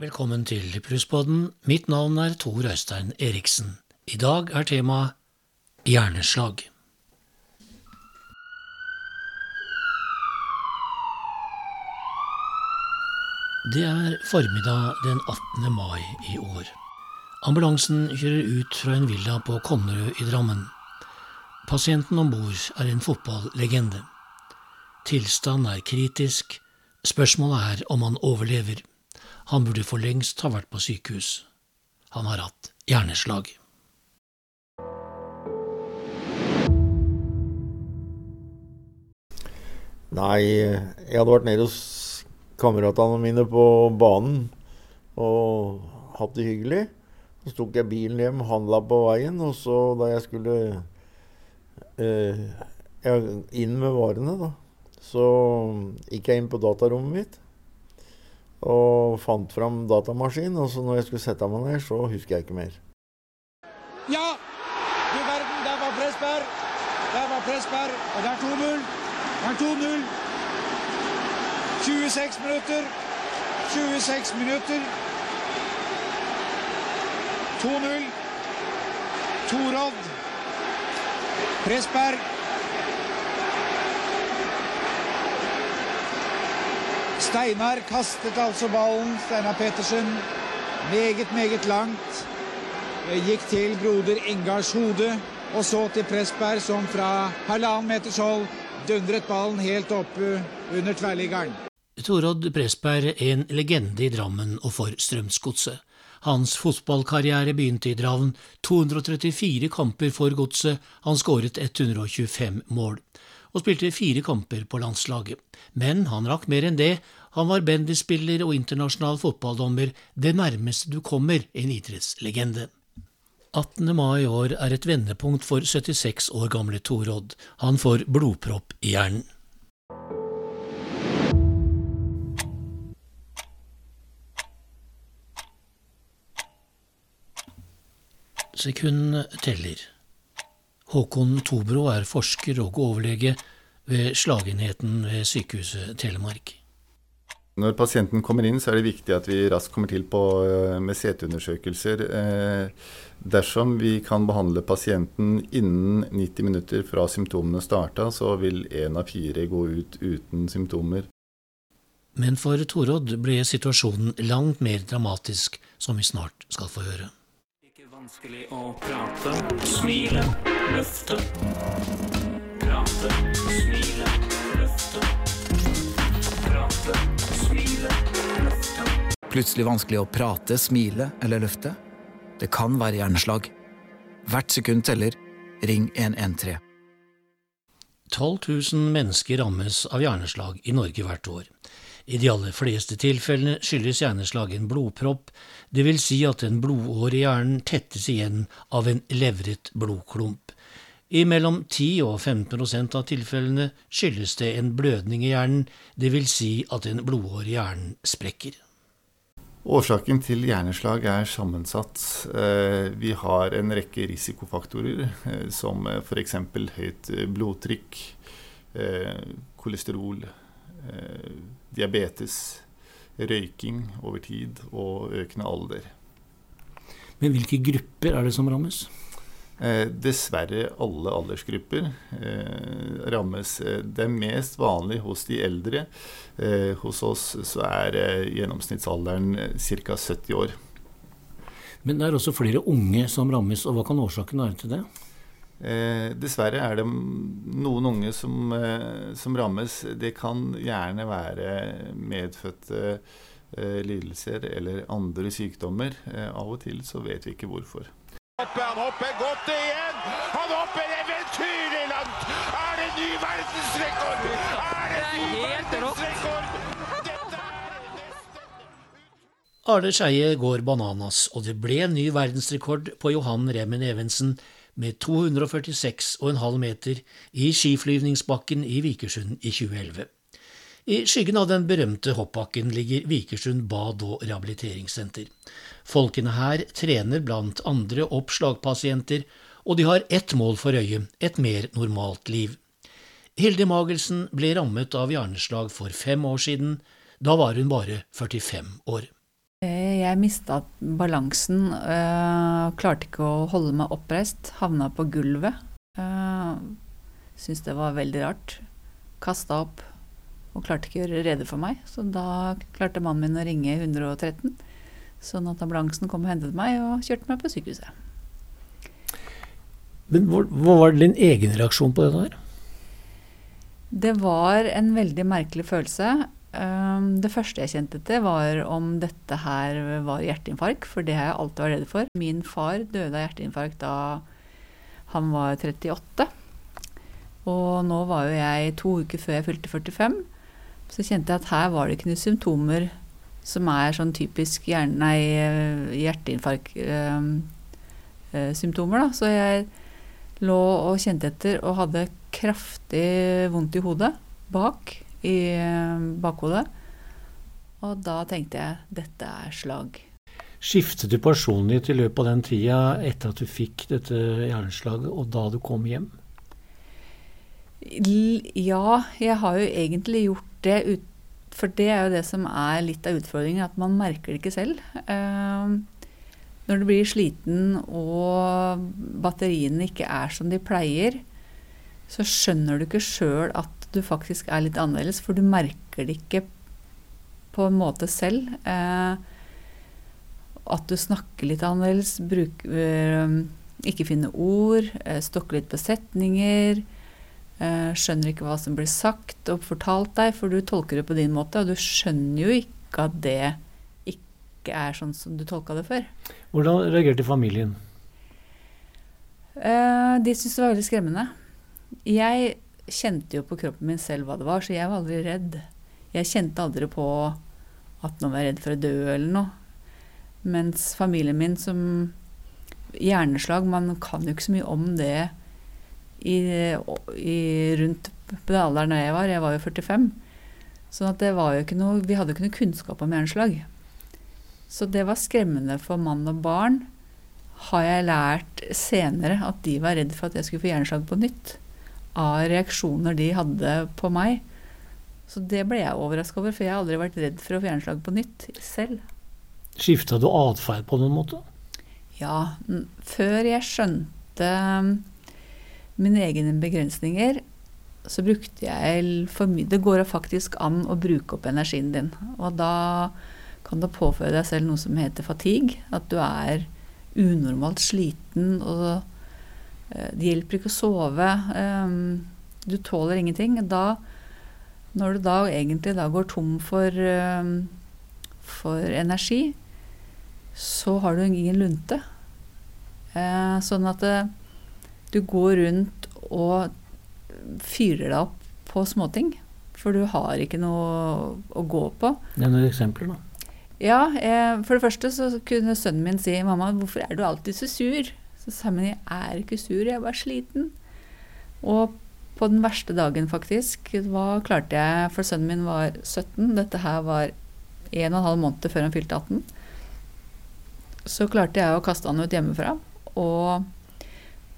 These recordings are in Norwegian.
Velkommen til Plusspodden. Mitt navn er Tor Øystein Eriksen. I dag er temaet hjerneslag. Det er formiddag den 18. mai i år. Ambulansen kjører ut fra en villa på Konnerud i Drammen. Pasienten om bord er en fotballegende. Tilstand er kritisk. Spørsmålet er om han overlever. Han burde for lengst ha vært på sykehus. Han har hatt hjerneslag. Nei, jeg hadde vært nede hos kameratene mine på banen og hatt det hyggelig. Så tok jeg bilen hjem, handla på veien, og så da jeg skulle eh, inn med varene, da, så gikk jeg inn på datarommet mitt og fant fram datamaskinen. Og så når jeg skulle sette meg ned, så husker jeg ikke mer. Ja! Du verden, der var Pressberg. Der var Pressberg. Og det er 2-0. Det er 2-0. 26 minutter. 26 minutter. 2-0. Torodd. Pressberg. Steinar kastet altså ballen, Steinar Pettersen, meget, meget langt. Gikk til broder Engards hode, og så til Pressberg, som fra halvannen meters hold dundret ballen helt opp under tverrliggeren. Torodd Pressberg er en legende i Drammen og for Strømsgodset. Hans fotballkarriere begynte i Dravn. 234 kamper for godset, han skåret 125 mål, og spilte fire kamper på landslaget. Men han rakk mer enn det, han var bandyspiller og internasjonal fotballdommer, det nærmeste du kommer en idrettslegende. 18. mai i år er et vendepunkt for 76 år gamle Torodd. Han får blodpropp i hjernen. Sekund teller. Håkon Tobro er forsker og overlege ved slagenheten ved Sykehuset Telemark. Når pasienten kommer inn, så er det viktig at vi raskt kommer til på, med CT-undersøkelser. Eh, dersom vi kan behandle pasienten innen 90 minutter fra symptomene starta, så vil én av fire gå ut uten symptomer. Men for Torodd ble situasjonen langt mer dramatisk, som vi snart skal få høre. Vanskelig å prate, smile, løfte. Prate, smile, løfte. Prate, smile, løfte. Plutselig vanskelig å prate, smile eller løfte? Det kan være hjerneslag. Hvert sekund teller. Ring 113. 12 000 mennesker rammes av hjerneslag i Norge hvert år. I de aller fleste tilfellene skyldes hjerneslag en blodpropp, vil si at en blodåre i hjernen tettes igjen av en levret blodklump. I mellom 10 og 15% av tilfellene skyldes det en blødning i hjernen, vil si at en blodåre i hjernen sprekker. Årsaken til hjerneslag er sammensatt. Eh, Vi har en rekke risikofaktorer, eh, som f.eks. høyt blodtrykk, eh, kolesterol, eh, diabetes, røyking over tid og økende alder. Men hvilke grupper er det som rammes? Eh, Dessverre alle aldersgrupper eh, rammes. Eh, Det er mest vanlig hos de eldre. Eh, Hos oss så er eh, gjennomsnittsalderen ca. 70 år. Men det er også flere unge som rammes, og hva kan årsaken være til det? Eh, dessverre er det noen unge som, eh, som rammes. Det kan gjerne være medfødte eh, lidelser eller andre sykdommer. Eh, av og til så vet vi ikke hvorfor. Han hopper godt igjen! Han hopper eventyrlig langt! Er det ny verdensrekord? Er det ny verdensrekord? Er Arne Skeie går bananas, og det ble ny verdensrekord på Johan Remen Evensen med 246,5 meter i skiflyvningsbakken i Vikersund i 2011. I skyggen av den berømte hoppbakken ligger Vikersund bad- og rehabiliteringssenter. Folkene her trener blant andre opp slagpasienter, og de har ett mål for øye, et mer normalt liv. Hilde Magelsen ble rammet av hjerneslag for fem år siden. Da var hun bare 45 år. Eh, Jeg mista balansen, øh, klarte ikke å holde meg oppreist. Havna på gulvet. Øh, Syntes det var veldig rart. Kasta opp og klarte ikke å gjøre rede for meg. Så da klarte mannen min å ringe 113, sånn at ambulansen kom og hentet meg og kjørte meg på sykehuset. Men hva var din egen reaksjon på dette her? Det var en veldig merkelig følelse. Um, Det første jeg kjente til, var om dette her var hjerteinfarkt, for det har jeg alltid vært redd for. Min far døde av hjerteinfarkt da han var 38. Og nå var jo jeg to uker før jeg fylte 45. Så kjente jeg at her var det ikke noen symptomer som er sånn typisk hjerne, nei, hjerteinfarkt-symptomer. da. Så jeg lå og kjente etter og hadde kraftig vondt i hodet bak i eh, bakhodet. Og da tenkte jeg dette er slag. Skiftet du personlighet i løpet av den tida etter at du fikk dette hjerneslaget, og da du kom hjem? Ja, jeg har jo egentlig gjort det ut For det er jo det som er litt av utfordringen, at man merker det ikke selv. Eh, når du blir sliten og batteriene ikke er som de pleier, så skjønner du ikke sjøl at du faktisk er litt annerledes, for du merker det ikke på en måte selv. Eh, at du snakker litt annerledes, bruker, eh, ikke finner ord, eh, stokker litt på setninger. Eh, skjønner ikke hva som blir sagt og fortalt deg, for du tolker det på din måte, og du skjønner jo ikke at det ikke er sånn som du tolka det før. Hvordan reagerte familien? Eh, de syntes det var veldig skremmende. Jeg kjente jo på kroppen min selv hva det var, så jeg var aldri redd. Jeg kjente aldri på at nå var redd for å dø eller noe. Mens familien min som hjerneslag, man kan jo ikke så mye om det i, i rundt på den alderen jeg var. Jeg var jo 45. Så noe Vi hadde jo ikke noe kunnskap om hjerneslag. Så det var skremmende for mann og barn. Har jeg lært senere at de var redd for at jeg skulle få hjerneslag på nytt. Av reaksjoner de hadde på meg. Så det ble jeg overraska over, for jeg har aldri vært redd for å få hjerneslag på nytt selv. Skifta du atferd på noen måte? Ja, før jeg skjønte mm, mine egne begrensninger, så brukte jeg for mye Det går faktisk an å bruke opp energien din. Og da kan du påføre deg selv noe som heter fatigue. At du er unormalt sliten, og det hjelper ikke å sove. ehm, Du tåler ingenting. Da, når du da egentlig da går tom for, ehm, for energi, så har du ingen lunte. Eh, sånn at eh, du går rundt og fyrer deg opp på småting. For du har ikke noe å gå på. Nevn noen eksempler, da. Ja, eh, for det første så kunne sønnen min si 'Mamma, hvorfor er du alltid så sur?' Så sa jeg 'Jeg er ikke sur, jeg er bare sliten'. Og på den verste dagen, faktisk, hva klarte jeg For sønnen min var 17. Dette her var en og en halv måned før han fylte 18. Så klarte jeg å kaste han ut hjemmefra. Og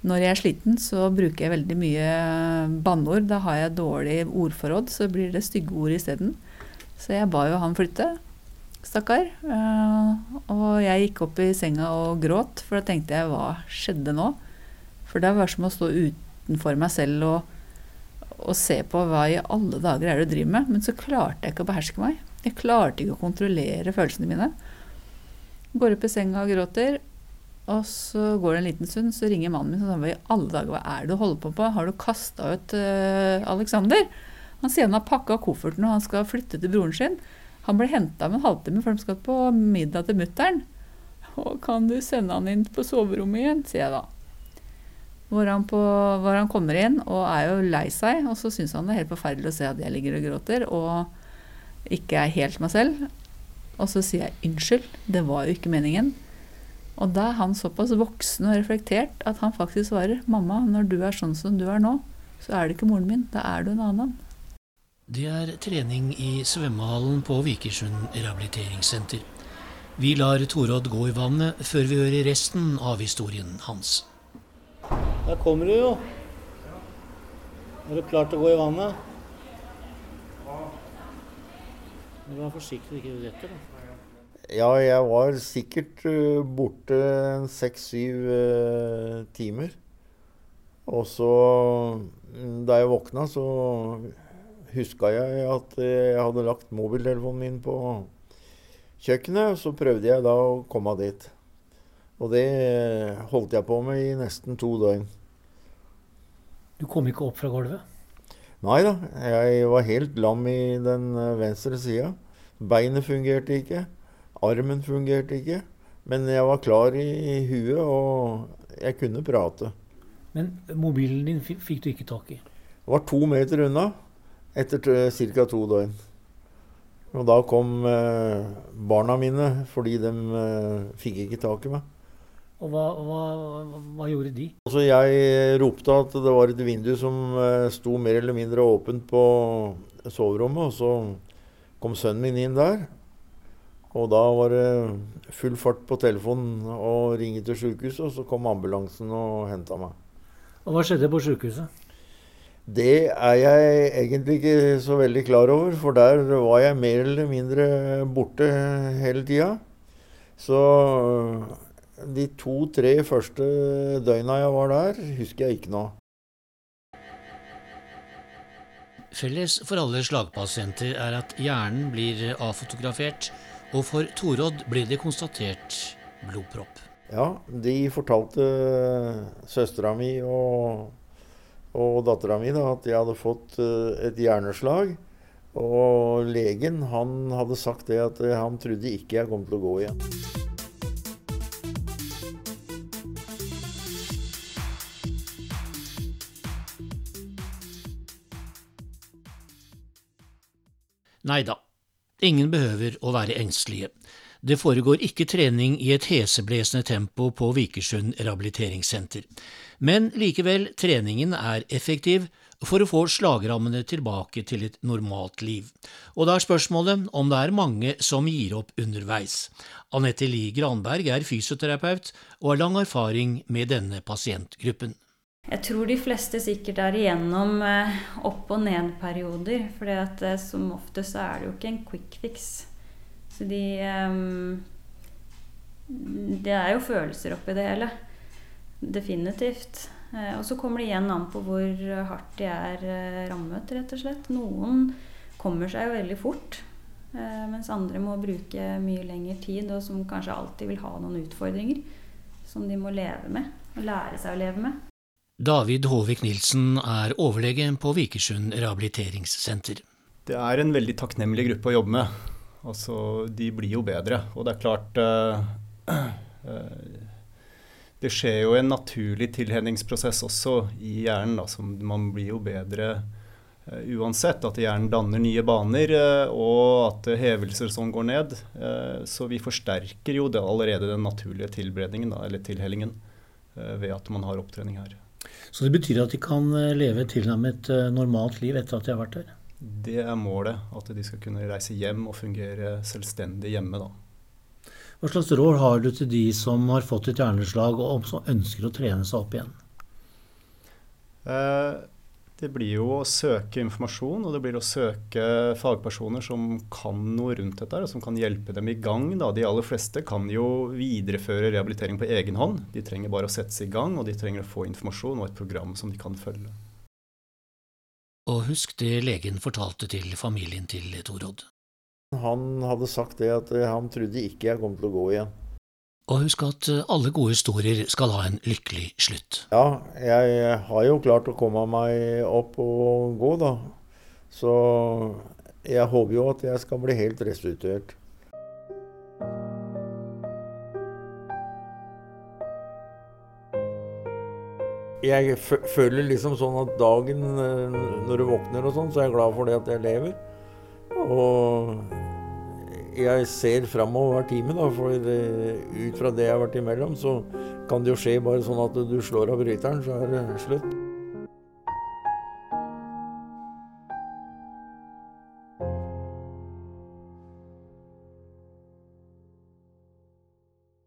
når jeg er sliten, så bruker jeg veldig mye banneord. Da har jeg dårlig ordforråd, så blir det stygge ord isteden. Så jeg ba jo han flytte. Stakkar. Eh, og jeg gikk opp i senga og gråt, for da tenkte jeg hva skjedde nå? For det var som å stå utenfor meg selv og, og se på hva i alle dager er det du driver med. Men så klarte jeg ikke å beherske meg. Jeg klarte ikke å kontrollere følelsene mine. Går opp i senga og gråter. Og så går det en liten stund, så ringer mannen min og sier i alle dager, hva er det du holder på på? Har du kasta ut uh, Alexander? Han sier han har pakka kofferten og han skal flytte til broren sin. Han ble henta om en halvtime før de skal på middag til mutter'n. Og kan du sende han inn på soverommet igjen, sier jeg da. Hvor han, på, hvor han kommer inn og er jo lei seg, og så syns han det er helt forferdelig å se at jeg ligger og gråter og ikke er helt meg selv. Og så sier jeg unnskyld, det var jo ikke meningen. Og da er han såpass voksen og reflektert at han faktisk svarer mamma, når du er sånn som du er nå, så er det ikke moren min, da er du en annen. Det er trening i svømmehallen på Vikersund rehabiliteringssenter. Vi lar Torodd gå i vannet før vi hører resten av historien hans. Der kommer du jo. Er du klar til å gå i vannet? Du må være forsiktig så ikke du detter. Ja, jeg var sikkert uh, borte seks-syv uh, timer. Og så, mm, da jeg våkna, så huska jeg at jeg hadde lagt mobiltelefonen min på kjøkkenet. Så prøvde jeg da å komme dit. Og det holdt jeg på med i nesten to døgn. Du kom ikke opp fra gulvet? Nei da, jeg var helt lam i den eh, venstre sida. Beinet fungerte ikke. Armen fungerte ikke. Men jeg var klar i huet, og jeg kunne prate. Men mobilen din fikk du ikke tak i? Det var to meter unna etter ca. to døgn. Og da kom eh, barna mine fordi de eh, fikk ikke tak i meg. Og hva, hva, hva, gjorde de? Altså jeg ropte at det var et vindu som eh, sto mer eller mindre åpent på soverommet. Og så kom sønnen min inn der. Og da var det full fart på telefonen og ringe til sykehuset. Og så kom ambulansen og henta meg. Og hva skjedde på sykehuset? Det er jeg egentlig ikke så veldig klar over, for der var jeg mer eller mindre borte hele tida. Så de to-tre første døgna jeg var der, husker jeg ikke noe. Felles for alle slagpasienter er at hjernen blir avfotografert, og for Torodd ble det konstatert blodpropp. Ja, de fortalte søstera mi og og dattera mi at jeg hadde fått eh, et hjerneslag. Og legen han hadde sagt det at eh, han trodde ikke jeg kom til å gå igjen. Nei da, ingen behøver å være engstelige. Det foregår ikke trening i et heseblesende tempo på Vikersund rehabiliteringssenter. Men likevel, treningen er effektiv for å få slagrammene tilbake til et normalt liv. Og da er spørsmålet om det er mange som gir opp underveis. Anette Lie Granberg er fysioterapeut og har lang erfaring med denne pasientgruppen. Jeg tror de fleste sikkert er igjennom eh, opp- og ned-perioder. For eh, som oftest så er det jo ikke en quick fix. Så de um, Det er jo følelser oppi det hele. Definitivt. Eh, og så kommer det igjen an på hvor hardt de er rammet, rett og slett. Noen kommer seg jo veldig fort. Mens andre må bruke mye lengre tid, og som kanskje alltid vil ha noen utfordringer som de må leve med, og lære seg å leve med. David Håvik Nilsen er overlege på Vikersund rehabiliteringssenter. Det er en veldig takknemlig gruppe å jobbe med. Altså, de blir jo bedre. Og det er klart uh, uh, Det skjer jo en naturlig tilhendingsprosess også i hjernen. Da, man blir jo bedre uh, uansett. At hjernen danner nye baner, og at hevelser sånn går ned. så vi forsterker jo det allerede den naturlige tilberedningen, da, ved at man har opptrening her. Så det betyr at de kan leve tilnærmet normalt liv etter at de har vært der? Det er målet. At de skal kunne reise hjem og fungere selvstendig hjemme. da. Hva slags råd har du til de som har fått et hjerneslag og som ønsker å trene seg opp igjen? Eh, det blir jo å søke informasjon, og det blir å søke fagpersoner som kan noe rundt dette, og som kan hjelpe dem i gang. Da. De aller fleste kan jo videreføre rehabilitering på egen hånd. De trenger bare å sette seg i gang, og de trenger å få informasjon og et program som de kan følge. Og husk det legen fortalte til familien til Torodd. Han hadde sagt det at eh, han trodde ikke jeg kom til å gå igjen. Og husk at eh, alle gode historier skal ha en lykkelig slutt. Ja, jeg har jo klart å komme meg opp og gå, da. Så jeg håper jo at jeg skal bli helt restituert. jeg føler liksom sånn at dagen eh, når du våkner og sånn, så er jeg glad for det at jeg lever. Og jeg ser framover hver time, da, for ut fra det jeg har vært imellom, så kan det jo skje bare sånn at du slår av bryteren, så er det slutt.